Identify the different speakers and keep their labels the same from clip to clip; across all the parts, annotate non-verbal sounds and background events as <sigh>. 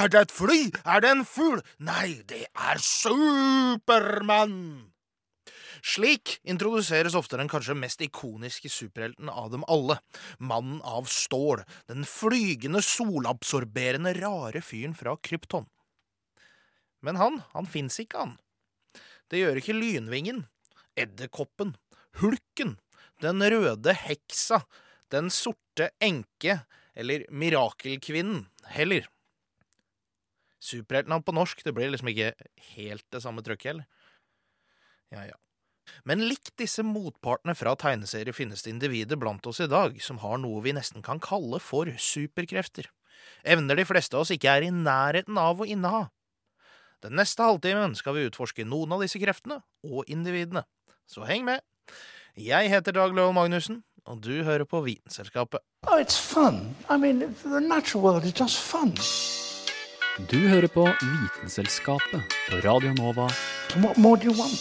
Speaker 1: Er det et fly? Er det en fugl? Nei, det er Supermann! Slik introduseres ofte den kanskje mest ikoniske superhelten av dem alle. Mannen av stål. Den flygende, solabsorberende, rare fyren fra Krypton. Men han, han fins ikke, han. Det gjør ikke Lynvingen, Edderkoppen, Hulken, Den røde heksa, Den sorte enke eller Mirakelkvinnen heller. Superhelten på norsk, det blir liksom ikke helt det samme trøkket, heller. Ja, ja. Men likt disse motpartene fra tegneserier finnes det individer blant oss i dag som har noe vi nesten kan kalle for superkrefter. Evner de fleste av oss ikke er i nærheten av å inneha. Den neste halvtimen skal vi utforske noen av disse kreftene og individene. Så heng med! Jeg heter Dag Løve Magnussen, og du hører på Vitenselskapet.
Speaker 2: Oh, it's fun. I mean, the natural world is just fun.
Speaker 3: Du hører på Vitenselskapet på Radio Nova.
Speaker 2: What more do you want?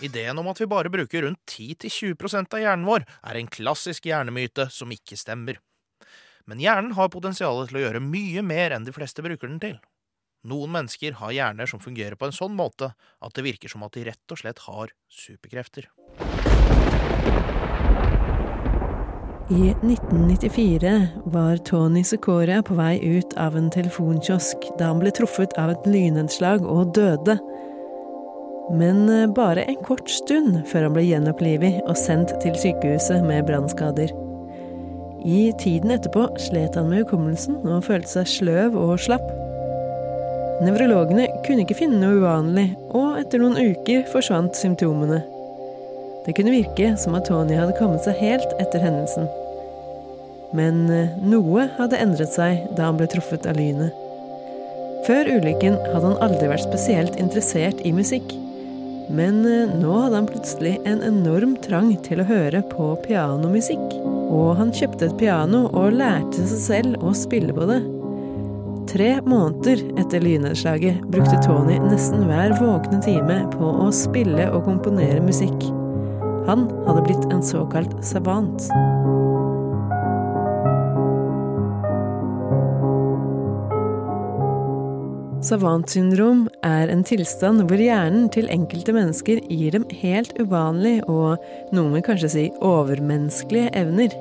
Speaker 1: Ideen om at vi bare bruker rundt 10-20% av hjernen vår, er en klassisk hjernemyte som ikke stemmer. Men hjernen har potensial til å gjøre mye mer enn de fleste bruker den til. Noen mennesker har hjerner som fungerer på en sånn måte at det virker som at de rett og slett har superkrefter.
Speaker 4: I 1994 var Tony Secoria på vei ut av en telefonkiosk da han ble truffet av et lynnedslag og døde. Men eh, bare en kort stund før han ble gjenopplivet og sendt til sykehuset med brannskader. I tiden etterpå slet han med hukommelsen og følte seg sløv og slapp. Nevrologene kunne ikke finne noe uvanlig, og etter noen uker forsvant symptomene. Det kunne virke som at Tony hadde kommet seg helt etter hendelsen. Men eh, noe hadde endret seg da han ble truffet av lynet. Før ulykken hadde han aldri vært spesielt interessert i musikk. Men eh, nå hadde han plutselig en enorm trang til å høre på pianomusikk. Og han kjøpte et piano og lærte seg selv å spille på det. Tre måneder etter lynnedslaget brukte Tony nesten hver våkne time på å spille og komponere musikk. Han hadde blitt en såkalt savant. Savantsyndrom er en tilstand hvor hjernen til enkelte mennesker gir dem helt uvanlige og noen vil kanskje si overmenneskelige evner.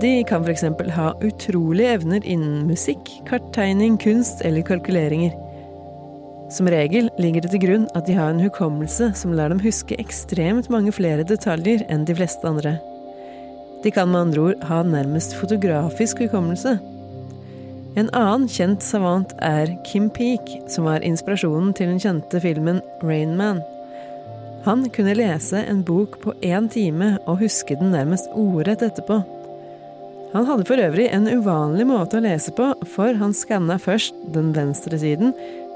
Speaker 4: De kan f.eks. ha utrolige evner innen musikk, karttegning, kunst eller kalkuleringer. Som regel ligger det til grunn at de har en hukommelse som lar dem huske ekstremt mange flere detaljer enn de fleste andre. De kan med andre ord ha nærmest fotografisk hukommelse. En annen kjent savant er Kim Peek, som var inspirasjonen til den kjente filmen Rain Man. Han kunne lese en bok på én time og huske den nærmest ordrett etterpå. Han hadde for øvrig en uvanlig måte å lese på, for han skanna først den venstre siden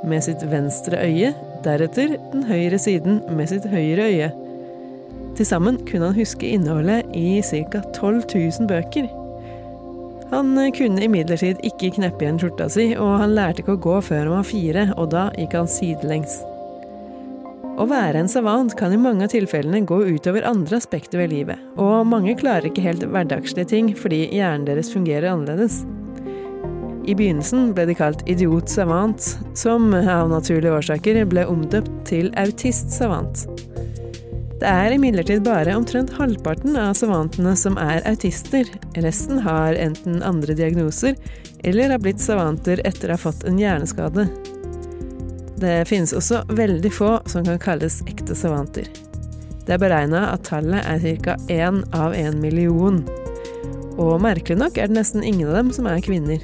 Speaker 4: med sitt venstre øye, deretter den høyre siden med sitt høyre øye. Til sammen kunne han huske innholdet i ca. 12 000 bøker. Han kunne imidlertid ikke kneppe igjen skjorta si, og han lærte ikke å gå før han var fire, og da gikk han sidelengs. Å være en savant kan i mange av tilfellene gå utover andre aspekter ved livet, og mange klarer ikke helt hverdagslige ting fordi hjernen deres fungerer annerledes. I begynnelsen ble de kalt idiot savant, som av naturlige årsaker ble omdøpt til autist savant. Det er imidlertid bare omtrent halvparten av savantene som er autister. Resten har enten andre diagnoser eller har blitt savanter etter å ha fått en hjerneskade. Det finnes også veldig få som kan kalles ekte savanter. Det er beregna at tallet er ca. én av en million. Og merkelig nok er det nesten ingen av dem som er kvinner.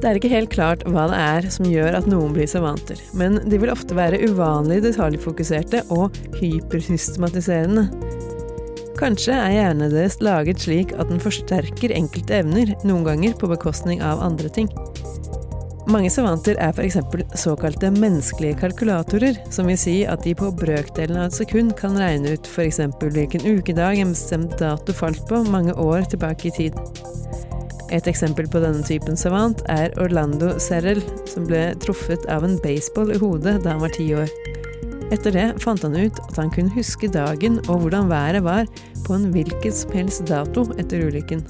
Speaker 4: Det er ikke helt klart hva det er som gjør at noen blir savanter, men de vil ofte være uvanlig detaljfokuserte og hypersystematiserende. Kanskje er hjernen deres laget slik at den forsterker enkelte evner, noen ganger på bekostning av andre ting. Mange savanter er f.eks. såkalte menneskelige kalkulatorer, som vil si at de på brøkdelen av et sekund kan regne ut f.eks. hvilken ukedag en bestemt dato falt på mange år tilbake i tid. Et eksempel på denne typen savant er Orlando Serrell, som ble truffet av en baseball i hodet da han var ti år. Etter det fant han ut at han kunne huske dagen og hvordan været var på en hvilken som helst dato etter ulykken.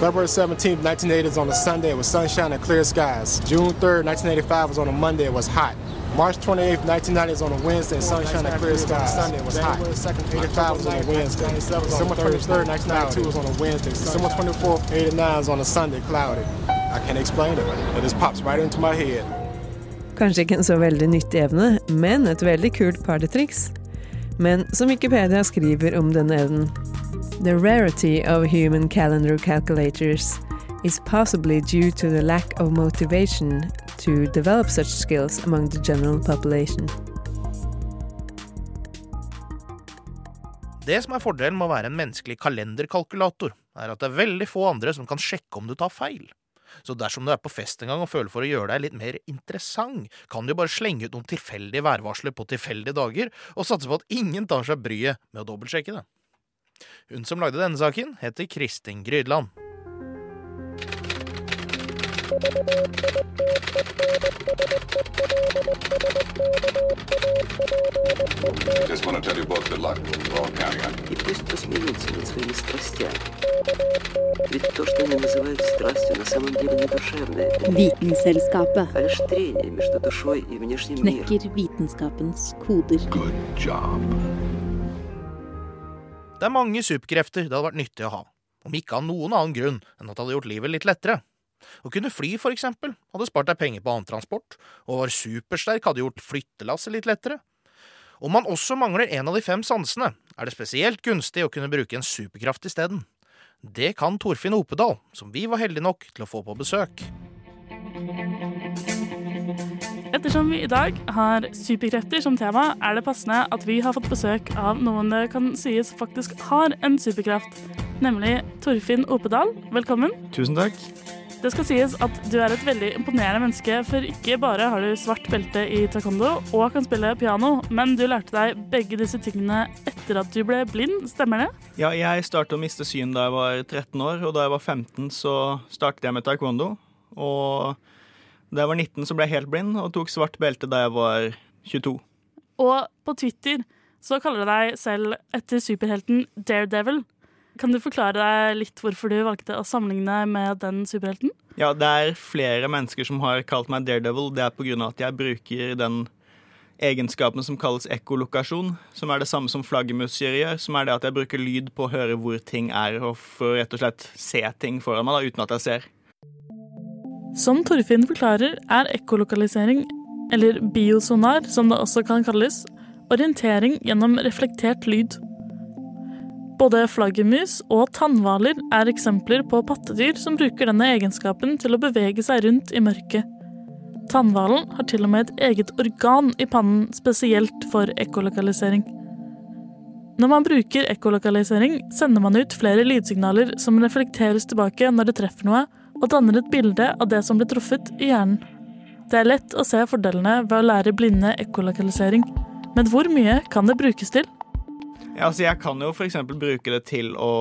Speaker 5: February 17, 1980 was on a Sunday. It was sunshine and clear skies. June 3, 1985 was on a Monday. It was hot. March 28, 1990 is on a Wednesday. Sunshine and clear skies. Sunday was hot. 85 was on a Wednesday. December 23, 1992 was on a Wednesday. December 24, 89 is on a Sunday. Cloudy. I can't explain it. It just pops right into my head.
Speaker 4: Kanskje ikke en så veldig nyttig evne, men et veldig kult partytriks. Men som Wikipedia skriver om denne evnen The rarity of human calendar calculators is possibly due to the lack of motivation to develop such skills among the general population.
Speaker 1: Det som er fordelen med å være en menneskelig kalenderkalkulator, er at det er veldig få andre som kan sjekke om du tar feil. Så dersom du er på fest en gang og føler for å gjøre deg litt mer interessant, kan du bare slenge ut noen tilfeldige værvarsler på tilfeldige dager, og satse på at ingen tar seg bryet med å dobbeltsjekke det. Hun som lagde denne saken, heter Kristin Grydland.
Speaker 6: Just want to tell you both good luck. We're all counting on you.
Speaker 7: И пусть посмеются над своими страстями. Ведь то, что они называют страстью, на самом деле не душевное.
Speaker 8: Vitenselskapet
Speaker 7: а лишь трение между душой и внешним миром.
Speaker 8: knekker vitenskapens koder.
Speaker 6: Good job.
Speaker 1: Det er mange superkrefter det hadde vært nyttig å ha, om ikke av noen annen grunn enn at det hadde gjort livet litt lettere. Å kunne fly, for eksempel, hadde spart deg penger på annen transport, og var supersterk hadde gjort flyttelasset litt lettere. Om man også mangler en av de fem sansene, er det spesielt gunstig å kunne bruke en superkraft isteden. Det kan Torfinn Opedal, som vi var heldige nok til å få på besøk.
Speaker 9: Ettersom vi i dag har superkrefter som tema, er det passende at vi har fått besøk av noen det kan sies faktisk har en superkraft, nemlig Torfinn Opedal. Velkommen.
Speaker 10: Tusen takk.
Speaker 9: Det skal sies at du er et veldig imponerende menneske, for ikke bare har du svart belte i taekwondo og kan spille piano, men du lærte deg begge disse tingene etter at du ble blind, stemmer det?
Speaker 10: Ja, jeg startet å miste syn da jeg var 13 år, og da jeg var 15 så startet jeg med taekwondo. Og da jeg var 19 så ble jeg helt blind og tok svart belte da jeg var 22.
Speaker 9: Og på Twitter så kaller du deg selv etter superhelten Daredevil. Kan du forklare deg litt hvorfor du valgte å sammenligne med den superhelten?
Speaker 10: Ja, det er flere mennesker som har kalt meg Daredevil. Det er av at jeg bruker den egenskapen som kalles ekkolokasjon, som er det samme som flaggermusdyr gjør, som er det at jeg bruker lyd på å høre hvor ting er, og for rett og slett se ting foran meg da, uten at jeg ser.
Speaker 9: Som Torfinn forklarer, er ekkolokalisering, eller biosonar som det også kan kalles, orientering gjennom reflektert lyd. Både flaggermus og tannhvaler er eksempler på pattedyr som bruker denne egenskapen til å bevege seg rundt i mørket. Tannhvalen har til og med et eget organ i pannen spesielt for ekkolokalisering. Når man bruker ekkolokalisering, sender man ut flere lydsignaler som reflekteres tilbake når det treffer noe, og danner et bilde av det som ble truffet i hjernen. Det er lett å se fordelene ved å lære blinde ekkolokalisering, men hvor mye kan det brukes til?
Speaker 10: Ja, altså jeg kan jo f.eks. bruke det til å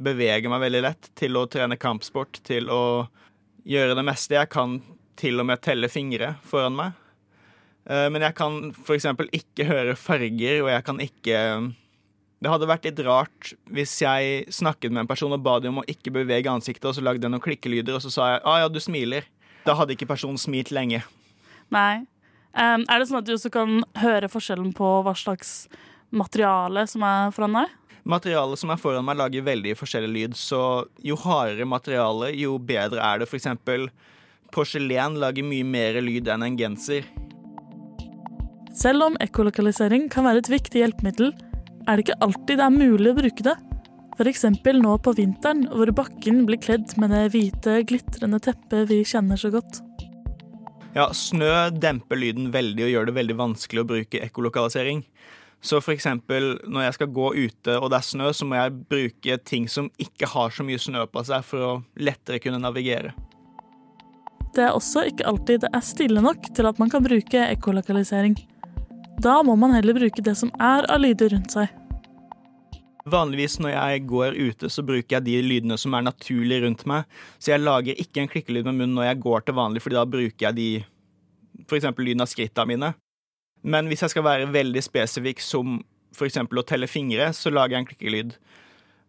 Speaker 10: bevege meg veldig lett, til å trene kampsport, til å gjøre det meste. Jeg kan til og med telle fingre foran meg. Eh, Men jeg kan f.eks. ikke høre farger, og jeg kan ikke Det hadde vært litt rart hvis jeg snakket med en person og ba dem om å ikke bevege ansiktet, og så lagde jeg noen klikkelyder, og så sa jeg 'Å ah, ja, du smiler'. Da hadde ikke personen smilt lenge.
Speaker 9: Nei. Um, er det sånn at du også kan høre forskjellen på hva slags materiale som er foran deg?
Speaker 10: Materialet som er foran meg, lager veldig forskjellig lyd, så jo hardere materiale, jo bedre er det. For eksempel porselen lager mye mer lyd enn en genser.
Speaker 9: Selv om ekkolokalisering kan være et viktig hjelpemiddel, er det ikke alltid det er mulig å bruke det. F.eks. nå på vinteren, hvor bakken blir kledd med det hvite, glitrende teppet vi kjenner så godt.
Speaker 10: Ja, snø demper lyden veldig og gjør det veldig vanskelig å bruke ekkolokalisering. Så eksempel når jeg skal gå ute og det er snø, så må jeg bruke ting som ikke har så mye snø på seg, for å lettere kunne navigere.
Speaker 9: Det er også ikke alltid det er stille nok til at man kan bruke ekkolokalisering. Da må man heller bruke det som er av lyder rundt seg.
Speaker 10: Vanligvis når jeg går ute, så bruker jeg de lydene som er naturlige rundt meg. Så jeg lager ikke en klikkelyd med munnen når jeg går til vanlig, fordi da bruker jeg de f.eks. lyden av skrittene mine. Men hvis jeg skal være veldig spesifikk, som f.eks. å telle fingre, så lager jeg en klikkelyd.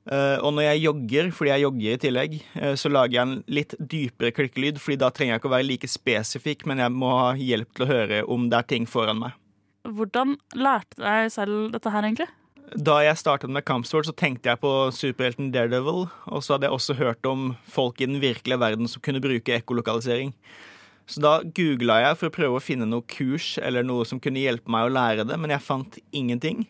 Speaker 10: Uh, og når jeg jogger, fordi jeg jogger i tillegg, uh, så lager jeg en litt dypere klikkelyd, fordi da trenger jeg ikke å være like spesifikk, men jeg må ha hjelp til å høre om det er ting foran meg.
Speaker 9: Hvordan lærte deg selv dette her, egentlig?
Speaker 10: Da jeg startet med kampsport, så tenkte jeg på superhelten Daredevil, og så hadde jeg også hørt om folk i den virkelige verden som kunne bruke ekkolokalisering. Så da googla jeg for å prøve å finne noe kurs eller noe som kunne hjelpe meg å lære det, men jeg fant ingenting.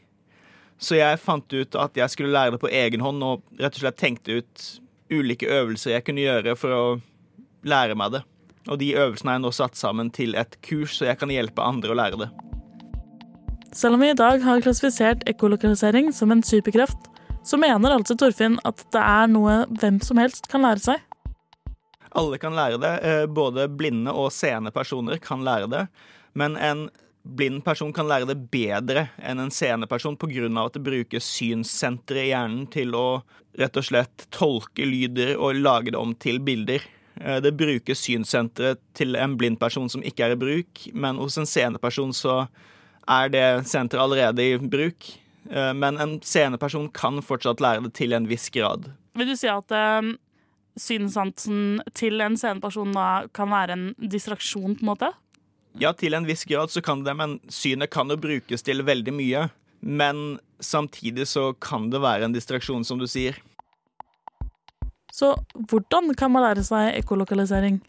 Speaker 10: Så jeg fant ut at jeg skulle lære det på egen hånd, og rett og slett tenkte ut ulike øvelser jeg kunne gjøre for å lære meg det. Og de øvelsene har jeg nå satt sammen til et kurs, så jeg kan hjelpe andre å lære det.
Speaker 9: Selv om vi i dag har klassifisert ekkolokalisering som en superkraft, så mener altså Torfinn at det er noe hvem som helst kan lære seg.
Speaker 10: Alle kan lære det. Eh, både blinde og seende personer kan lære det. Men en blind person kan lære det bedre enn en seende person pga. at det brukes synssenteret i hjernen til å rett og slett tolke lyder og lage det om til bilder. Eh, det brukes synssenteret til en blind person som ikke er i bruk, men hos en seende person så er det senteret allerede i bruk. Eh, men en seende person kan fortsatt lære det til en viss grad.
Speaker 9: Vil du si at synssansen til en sceneperson da kan være en distraksjon, på en måte?
Speaker 10: Ja, til en viss grad så kan det, men synet kan jo brukes til veldig mye. Men samtidig så kan det være en distraksjon, som du sier.
Speaker 9: Så hvordan kan man lære seg ekkolokalisering?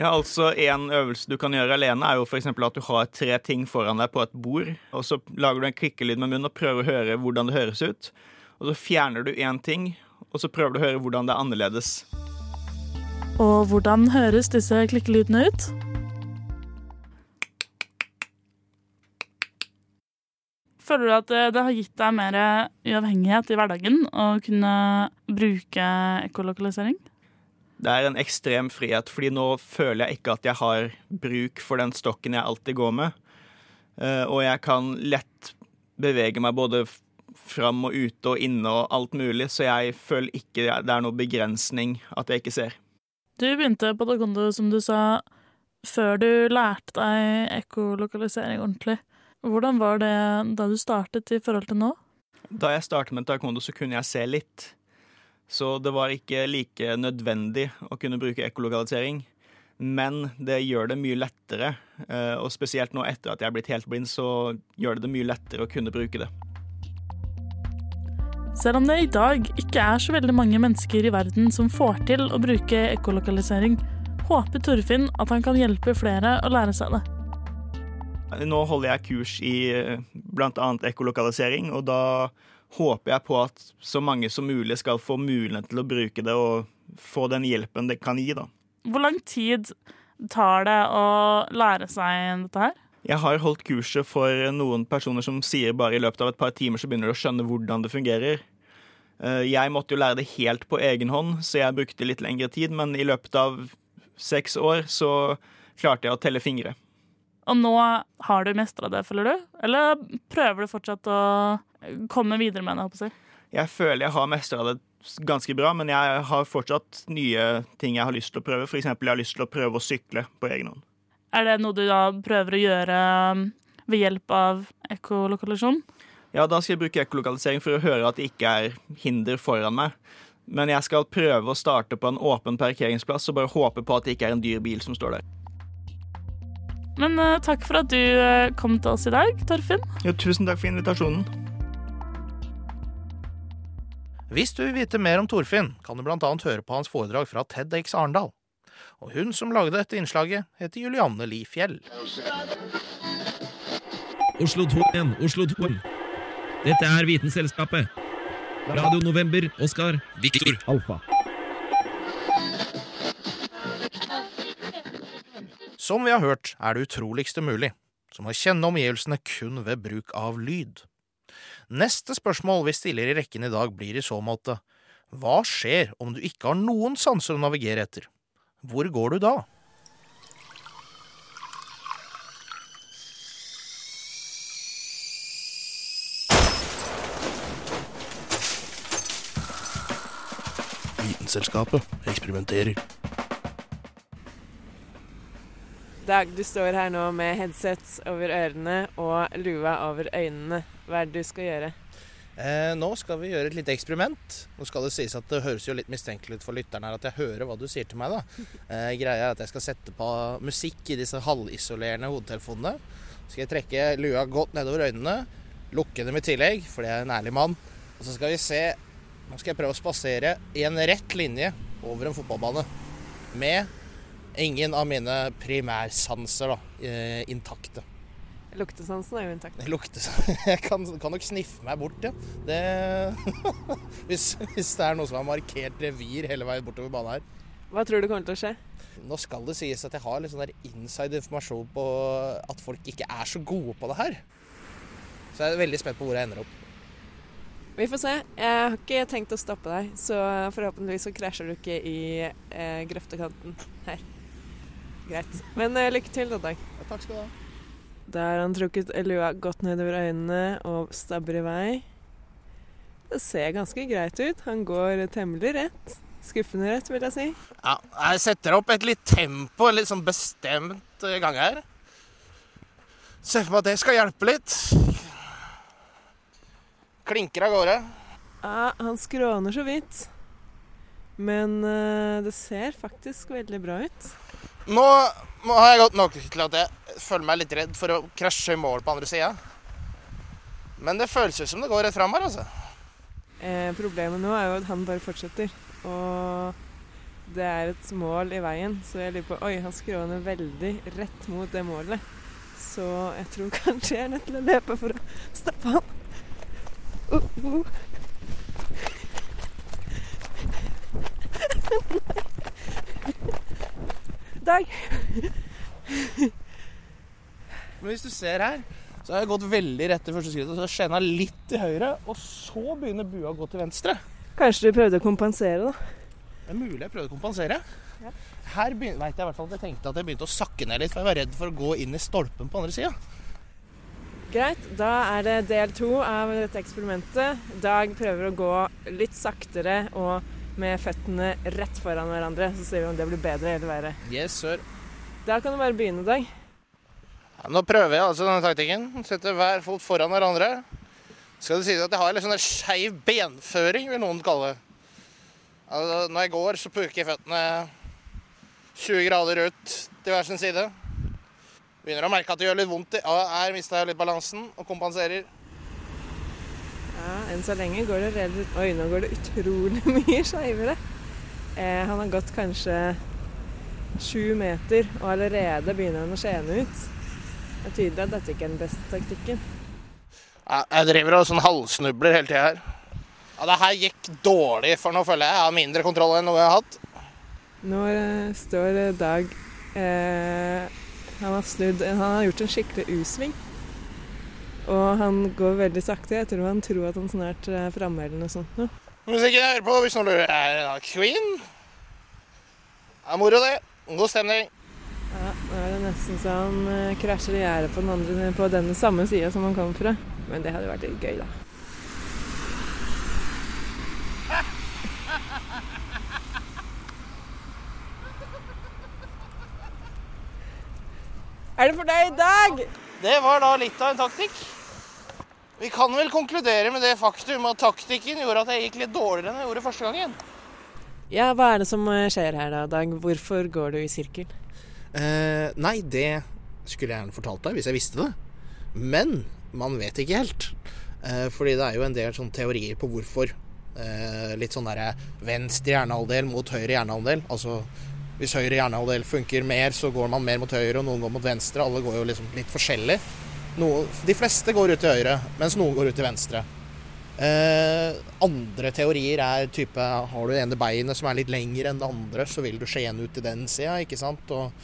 Speaker 10: Ja, altså En øvelse du kan gjøre alene, er jo f.eks. at du har tre ting foran deg på et bord. og Så lager du en klikkelyd med munnen og prøver å høre hvordan det høres ut. Og Så fjerner du én ting, og så prøver du å høre hvordan det er annerledes.
Speaker 9: Og hvordan høres disse klikkelydene ut? Føler du at det har gitt deg mer uavhengighet i hverdagen å kunne bruke ekkolokalisering?
Speaker 10: det er en ekstrem frihet, fordi nå føler jeg ikke at jeg har bruk for den stokken jeg alltid går med. Eh, og jeg kan lett bevege meg både fram og ute og inne og alt mulig, så jeg føler ikke det er noe begrensning at jeg ikke ser.
Speaker 9: Du begynte på taekwondo, som du sa, før du lærte deg ekkolokalisering ordentlig. Hvordan var det da du startet i forhold til nå?
Speaker 10: Da jeg startet med taekwondo, så kunne jeg se litt. Så det var ikke like nødvendig å kunne bruke ekkolokalisering. Men det gjør det mye lettere, eh, og spesielt nå etter at jeg er blitt helt blind, så gjør det det mye lettere å kunne bruke det.
Speaker 9: Selv om det i dag ikke er så veldig mange mennesker i verden som får til å bruke ekkolokalisering, håper Torfinn at han kan hjelpe flere å lære seg det.
Speaker 10: Nå holder jeg kurs i eh, bl.a. ekkolokalisering, og da håper jeg på at så mange som mulig skal få mulighet til å bruke det og få den hjelpen det kan gi. da.
Speaker 9: Hvor lang tid tar det å lære seg dette her?
Speaker 10: Jeg har holdt kurset for noen personer som sier bare i løpet av et par timer så begynner de å skjønne hvordan det fungerer. Eh, jeg måtte jo lære det helt på egen hånd, så jeg brukte litt lengre tid, men i løpet av seks år så klarte jeg å telle fingre.
Speaker 9: Og nå har du mestra det, føler du? Eller prøver du fortsatt å komme videre med det? Jeg,
Speaker 10: jeg føler jeg har mestra det ganske bra, men jeg har fortsatt nye ting jeg har lyst til å prøve. F.eks. jeg har lyst til å prøve å sykle på egen hånd.
Speaker 9: Er det noe du da prøver å gjøre um, ved hjelp av ekkolokalisjon?
Speaker 10: Ja, da skal jeg bruke ekkolokalisering for å høre at det ikke er hinder foran meg. Men jeg skal prøve å starte på en åpen parkeringsplass og bare håpe på at det ikke er en dyr bil som står der.
Speaker 9: Men uh, takk for at du uh, kom til oss i dag, Torfinn.
Speaker 10: Jo, tusen takk for invitasjonen.
Speaker 1: Hvis du vil vite mer om Torfinn, kan du annet høre på hans foredrag fra TEDX Arendal. Og hun som lagde dette innslaget, heter Julianne Li Fjell.
Speaker 11: Oslo 2 igjen, Oslo 2. Dette er Vitenselskapet. Radio November, Oskar, Viktor, Alfa.
Speaker 1: Som vi har hørt, er det utroligste mulig, som å kjenne omgivelsene kun ved bruk av lyd. Neste spørsmål vi stiller i rekken i dag, blir i så måte hva skjer om du ikke har noen sanser å navigere etter? Hvor går du da?
Speaker 12: Vitenselskapet eksperimenterer.
Speaker 13: Dag, du står her nå med headset over ørene og lua over øynene. Hva er det du skal gjøre?
Speaker 1: Eh, nå skal vi gjøre et lite eksperiment. Nå skal det sies at det høres jo litt mistenkelig ut for lytteren her at jeg hører hva du sier til meg. da. Eh, greia er at jeg skal sette på musikk i disse halvisolerende hodetelefonene. Så skal jeg trekke lua godt nedover øynene, lukke dem i tillegg, for det er en ærlig mann. Og så skal vi se Nå skal jeg prøve å spasere i en rett linje over en fotballbane. Med ingen av mine primærsanser da, eh, intakte.
Speaker 13: Luktesansen er jo intakt.
Speaker 1: Luktesansen. <laughs> Jeg kan, kan nok sniffe meg bort, ja. Det, <laughs> hvis, hvis det er noe som har markert revir hele veien bortover banen her.
Speaker 13: Hva tror du kommer til å skje?
Speaker 1: Nå skal det sies at jeg har litt sånn der inside informasjon på at folk ikke er så gode på det her. Så jeg er veldig spent på hvor jeg ender opp.
Speaker 13: Vi får se. Jeg har ikke tenkt å stoppe deg, så forhåpentligvis så krasjer du ikke i eh, grøftekanten her. Greit. Men eh, lykke til, da, Dag.
Speaker 1: Ja, takk skal du ha.
Speaker 13: Da har han trukket lua godt nedover øynene og stabber i vei. Det ser ganske greit ut. Han går temmelig rett. Skuffende rett, vil jeg si.
Speaker 1: Ja, jeg setter opp et litt tempo, en litt sånn bestemt eh, gang her. Ser for meg at det skal hjelpe litt. Klinker av gårde.
Speaker 13: Ja, han skråner så vidt. Men eh, det ser faktisk veldig bra ut.
Speaker 1: Nå, har jeg gått nok til at jeg føler meg litt redd for å krasje i mål på andre sida. Men det føles ut som det går rett fram her, altså.
Speaker 13: Eh, problemet nå er jo at han bare fortsetter. Og det er et mål i veien, så jeg lurer på Oi, han skråner veldig rett mot det målet. Så jeg tror <laughs> kanskje jeg er nødt til å løpe for å stoppe han. Uh, uh. <laughs> Dag.
Speaker 1: Men hvis du ser her, så har jeg gått veldig rett til første skrittet, så skjena litt til høyre, og så begynner bua å gå til venstre.
Speaker 13: Kanskje du prøvde å kompensere, da?
Speaker 1: Det er mulig jeg prøvde å kompensere.
Speaker 13: Ja.
Speaker 1: Her vet jeg i hvert fall at jeg tenkte at jeg begynte å sakke ned litt, for jeg var redd for å gå inn i stolpen på andre sida.
Speaker 13: Greit, da er det del to av dette eksperimentet. Dag prøver å gå litt saktere og med føttene rett foran hverandre. Så ser vi om det blir bedre eller verre.
Speaker 1: Yes, sir.
Speaker 13: Da kan du bare begynne, Dag.
Speaker 1: Ja, nå prøver jeg altså denne taktikken. Setter hver fot foran hverandre. Skal det sies at jeg har litt sånn skeiv benføring, vil noen kalle det. Altså, når jeg går, så puker føttene 20 grader ut til hver sin side. Begynner å merke at det gjør litt vondt. Ja, her mista jeg litt balansen og kompenserer.
Speaker 13: Ja, Enn så lenge går det relativt Oi, nå går det utrolig <laughs> mye skeivere. Eh, han har gått kanskje sju meter, og allerede begynner han å skjene ut. Det er tydelig at dette ikke er den beste taktikken.
Speaker 1: Jeg driver og sånn halvsnubler hele tida her. Ja, Det her gikk dårlig, for nå føler jeg jeg har mindre kontroll enn noe jeg har hatt.
Speaker 13: Nå eh, står eh, Dag eh, han, har snudd, han har gjort en skikkelig U-sving. Og han går veldig sakte. Jeg tror han tror at han snart er framme eller noe sånt. nå.
Speaker 1: Musikken jeg hører på, hvis noen lurer, er da Queen. Det er moro, det. God stemning.
Speaker 13: Ja, Nå er det nesten så han eh, krasjer i gjerdet på, den andre- på denne samme sida som han kom fra. Men det hadde vært litt gøy, da. <laughs> Er det for deg i dag?
Speaker 1: Det var da litt av en taktikk. Vi kan vel konkludere med det faktum at taktikken gjorde at jeg gikk litt dårligere enn jeg gjorde første gangen.
Speaker 13: Ja, hva er det som eh, skjer her da, Dag? Hvorfor går du i sirkel?
Speaker 1: Eh, nei, det skulle jeg gjerne fortalt deg hvis jeg visste det. Men man vet ikke helt. Eh, fordi det er jo en del sånn teorier på hvorfor. Eh, litt sånn derre venstre hjernehalvdel mot høyre hjernehalvdel. Altså hvis høyre hjernehalvdel funker mer, så går man mer mot høyre, og noen går mot venstre. Alle går jo liksom litt forskjellig. Noe, de fleste går ut til høyre, mens noen går ut til venstre. Eh, andre teorier er type Har du ene beinet som er litt lengre enn det andre, så vil du skjene ut til den sida, ikke sant. Og,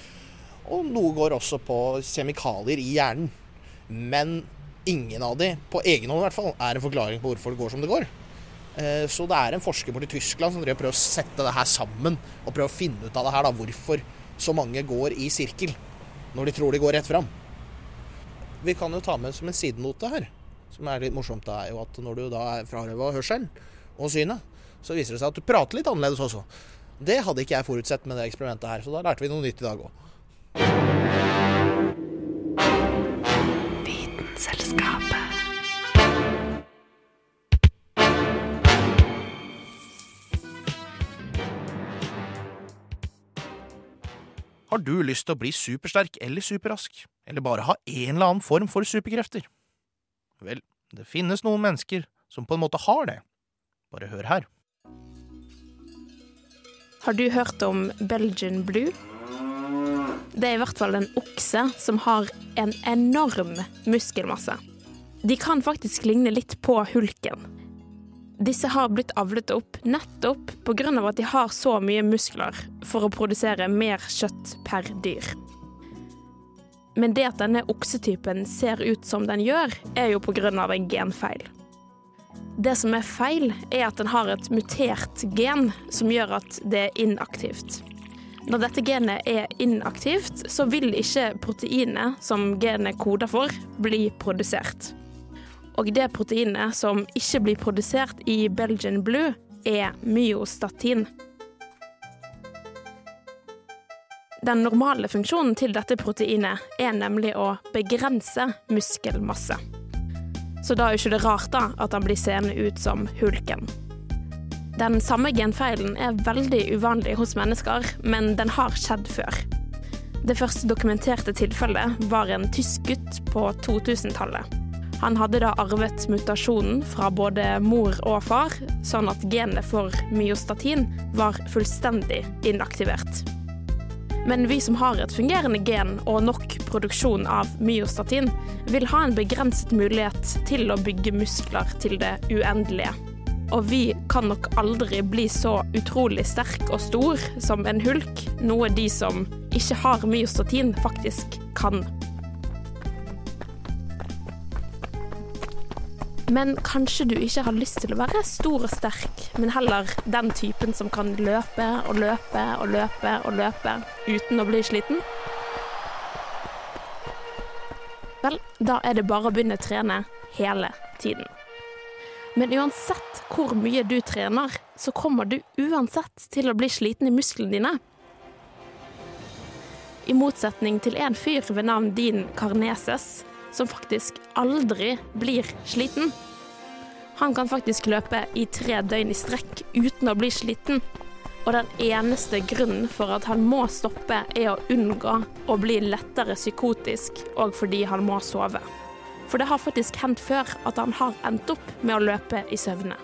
Speaker 1: og noe går også på kjemikalier i hjernen. Men ingen av de, på egen hånd i hvert fall, er en forklaring på hvorfor det går som det går. Eh, så det er en forsker i Tyskland som prøver å sette det her sammen og prøve å finne ut av det her, da, hvorfor så mange går i sirkel når de tror de går rett fram. Vi kan jo ta med som en sidenote her som er litt morsomt, det er jo at når du da er frarøva hørselen og synet, så viser det seg at du prater litt annerledes også. Det hadde ikke jeg forutsett med det eksperimentet her, så da lærte vi noe nytt i dag òg. Har du lyst til å bli supersterk eller superrask, eller bare ha en eller annen form for superkrefter? Vel, det finnes noen mennesker som på en måte har det. Bare hør her.
Speaker 14: Har du hørt om Belgian Blue? Det er i hvert fall en okse som har en enorm muskelmasse. De kan faktisk ligne litt på hulken. Disse har blitt avlet opp nettopp pga. at de har så mye muskler for å produsere mer kjøtt per dyr. Men det at denne oksetypen ser ut som den gjør, er jo pga. en genfeil. Det som er feil, er at den har et mutert gen som gjør at det er inaktivt. Når dette genet er inaktivt, så vil ikke proteinet som genet koder for, bli produsert. Og det proteinet som ikke blir produsert i Belgian Blue, er myostatin. Den normale funksjonen til dette proteinet er nemlig å begrense muskelmasse. Så da er jo ikke det rart da at han blir seende ut som hulken. Den samme genfeilen er veldig uvanlig hos mennesker, men den har skjedd før. Det første dokumenterte tilfellet var en tysk gutt på 2000-tallet. Han hadde da arvet mutasjonen fra både mor og far, sånn at genet for myostatin var fullstendig inaktivert. Men vi som har et fungerende gen og nok produksjon av myostatin, vil ha en begrenset mulighet til å bygge muskler til det uendelige. Og vi kan nok aldri bli så utrolig sterk og stor som en hulk, noe de som ikke har myostatin, faktisk kan. Men kanskje du ikke har lyst til å være stor og sterk, men heller den typen som kan løpe og løpe og løpe og løpe uten å bli sliten? Vel, da er det bare å begynne å trene hele tiden. Men uansett hvor mye du trener, så kommer du uansett til å bli sliten i musklene dine. I motsetning til en fyr ved navn Dean Carneses, som faktisk aldri blir sliten. Han kan faktisk løpe i tre døgn i strekk uten å bli sliten. Og den eneste grunnen for at han må stoppe, er å unngå å bli lettere psykotisk, og fordi han må sove. For det har faktisk hendt før at han har endt opp med å løpe i søvne.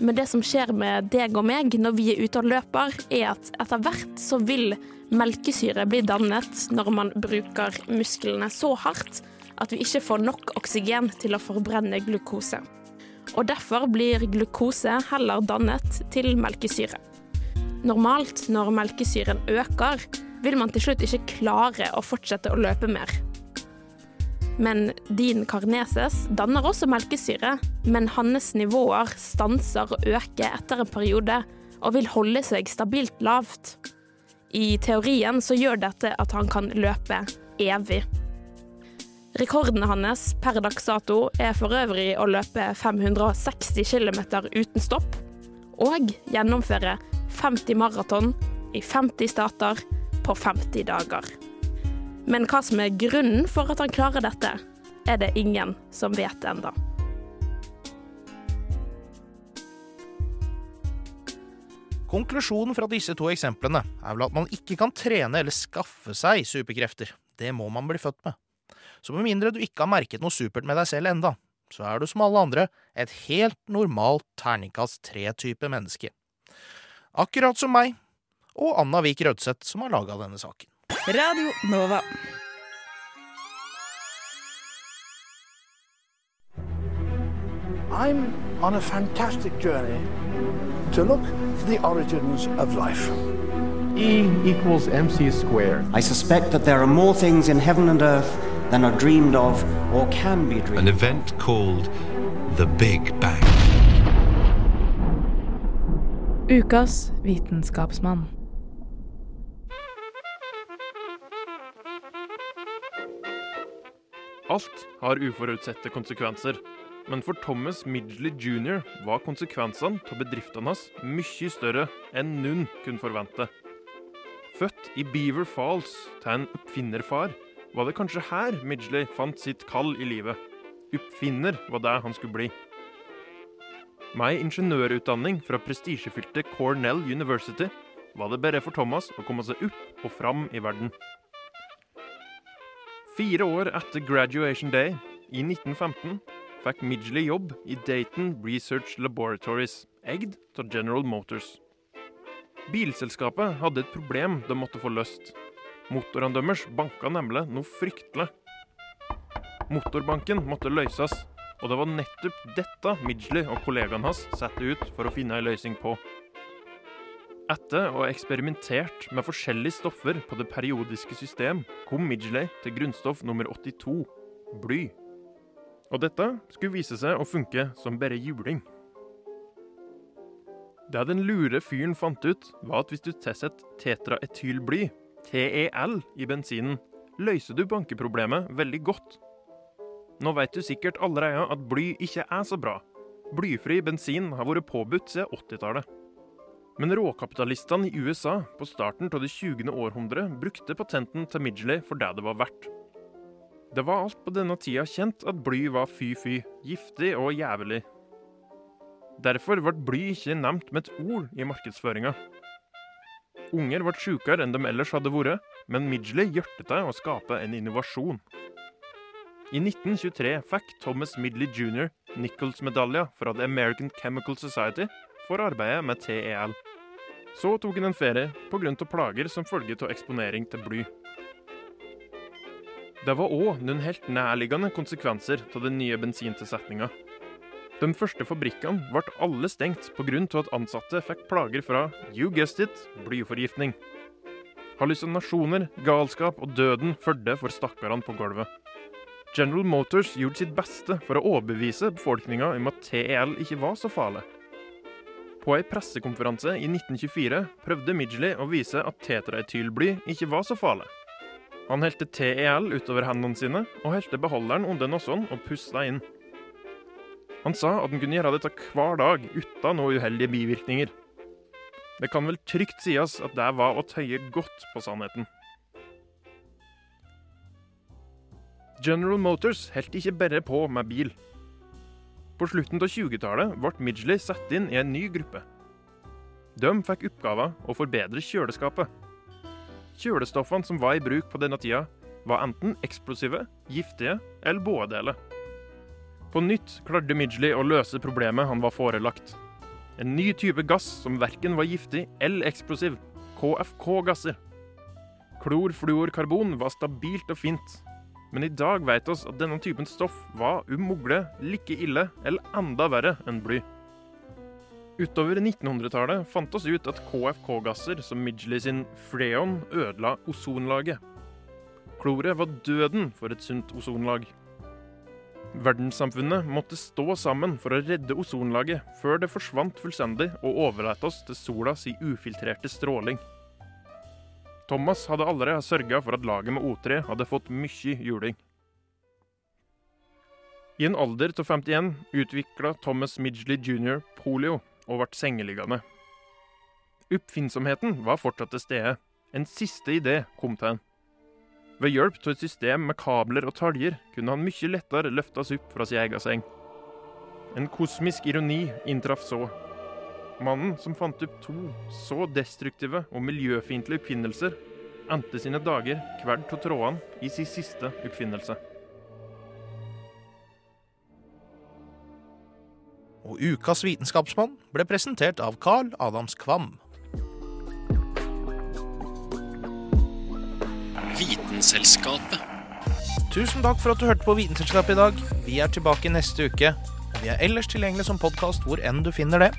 Speaker 14: Men det som skjer med deg og meg når vi er ute og løper, er at etter hvert så vil melkesyre bli dannet når man bruker musklene så hardt at vi ikke får nok oksygen til å forbrenne glukose. Og derfor blir glukose heller dannet til melkesyre. Normalt når melkesyren øker, vil man til slutt ikke klare å fortsette å løpe mer. Men din karneses danner også melkesyre, men hans nivåer stanser å øke etter en periode og vil holde seg stabilt lavt. I teorien så gjør dette at han kan løpe evig. Rekorden hans per dags dato er for øvrig å løpe 560 km uten stopp, og gjennomføre 50 maraton i 50 stater på 50 dager. Men hva som er grunnen for at han klarer dette, er det ingen som vet enda.
Speaker 1: Konklusjonen fra disse to eksemplene er vel at man ikke kan trene eller skaffe seg superkrefter. Det må man bli født med. Så med mindre du ikke har merket noe supert med deg selv enda, så er du som alle andre et helt normalt terningkast tre-type menneske. Akkurat som meg og Anna Vik Rødseth som har laga denne saken.
Speaker 15: Radio Nova.
Speaker 2: I'm on a fantastic journey to look for the origins of life.
Speaker 16: E equals mc squared.
Speaker 15: I suspect that there are more things in heaven and earth than are dreamed of or can be dreamed
Speaker 17: An event called the Big Bang.
Speaker 18: Ukas vitenskapsmann.
Speaker 19: Alt har uforutsette konsekvenser, men for Thomas Midgley jr. var konsekvensene av bedriftene hans mye større enn noen kunne forvente. Født i Beaver Falls til en oppfinnerfar, var det kanskje her Midgley fant sitt kall i livet. Oppfinner var det han skulle bli. Med ei ingeniørutdanning fra prestisjefylte Cornell University var det bare for Thomas å komme seg opp og fram i verden. Fire år etter graduation day, i 1915, fikk Midgley jobb i Dayton Research Laboratories, eid av General Motors. Bilselskapet hadde et problem de måtte få løst. Motorene deres banka nemlig noe fryktelig. Motorbanken måtte løses, og det var nettopp dette Midgley og kollegaene hans satte ut for å finne en løsning på. Etter å ha eksperimentert med forskjellige stoffer på det periodiske system, kom Midgley til grunnstoff nummer 82, bly. Og dette skulle vise seg å funke som bare juling. Det den lure fyren fant ut, var at hvis du tilsetter tetraetylbly, TEL, i bensinen, løser du bankeproblemet veldig godt. Nå vet du sikkert allerede at bly ikke er så bra. Blyfri bensin har vært påbudt siden 80-tallet. Men råkapitalistene i USA på starten av det 20. århundre brukte patenten til Midgley for det det var verdt. Det var alt på denne tida kjent at bly var fy-fy, giftig og jævlig. Derfor ble bly ikke nevnt med et ord i markedsføringa. Unger ble sjukere enn de ellers hadde vært, men Midgley hjertet til å skape en innovasjon. I 1923 fikk Thomas Midley jr. Nichols-medalja fra The American Chemical Society for arbeidet med TEL. Så tok han en ferie pga. plager som følge av eksponering til bly. Det var òg noen helt nærliggende konsekvenser av den nye bensintilsetninga. De første fabrikkene ble alle stengt pga. at ansatte fikk plager fra you guessed it, blyforgiftning. Hallusinasjoner, galskap og døden fulgte for stakkarene på gulvet. General Motors gjorde sitt beste for å overbevise befolkninga om at TEL ikke var så farlig. På ei pressekonferanse i 1924 prøvde Midgley å vise at tetraetylbly ikke var så farlig. Han helte TEL utover hendene sine og helte beholderen under nesen og pusta inn. Han sa at han kunne gjøre dette hver dag uten noen uheldige bivirkninger. Det kan vel trygt sies at det var å tøye godt på sannheten. General Motors holdt ikke bare på med bil. På slutten av 20-tallet ble Midgley satt inn i en ny gruppe. De fikk oppgaven å forbedre kjøleskapet. Kjølestoffene som var i bruk på denne tida, var enten eksplosive, giftige eller båe deler. På nytt klarte Midgley å løse problemet han var forelagt. En ny type gass som verken var giftig eller eksplosiv. KFK-gasser. Klorfluorkarbon var stabilt og fint, men i dag vet oss at denne typen stoff var om like ille eller enda verre enn bly. Utover 1900-tallet fant oss ut at KFK-gasser som Midgley sin Freon ødela ozonlaget. Kloret var døden for et sunt ozonlag. Verdenssamfunnet måtte stå sammen for å redde ozonlaget før det forsvant fullstendig og overlot oss til sola si ufiltrerte stråling. Thomas hadde allerede sørga for at laget med O3 hadde fått mye juling. I en alder av 51 utvikla Thomas Midgley jr. polio og ble sengeliggende. Oppfinnsomheten var fortsatt til stede. En siste idé kom til han. Ved hjelp av et system med kabler og taljer kunne han mye lettere løftes opp fra sin egen seng. En kosmisk ironi inntraff så. Mannen som fant opp to så destruktive og miljøfiendtlige oppfinnelser, endte sine dager hver av trådene i sin siste oppfinnelse.
Speaker 1: Og ukas vitenskapsmann ble presentert av Carl Adams Kvam.
Speaker 20: Vitenselskapet.
Speaker 1: Tusen takk for at du hørte på Vitenselskapet i dag. Vi er tilbake neste uke. Vi er ellers tilgjengelig som podkast hvor enn du finner det.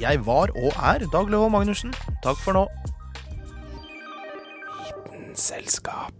Speaker 1: Jeg var og er Dag Løve Magnussen. Takk for nå.
Speaker 20: Selskap.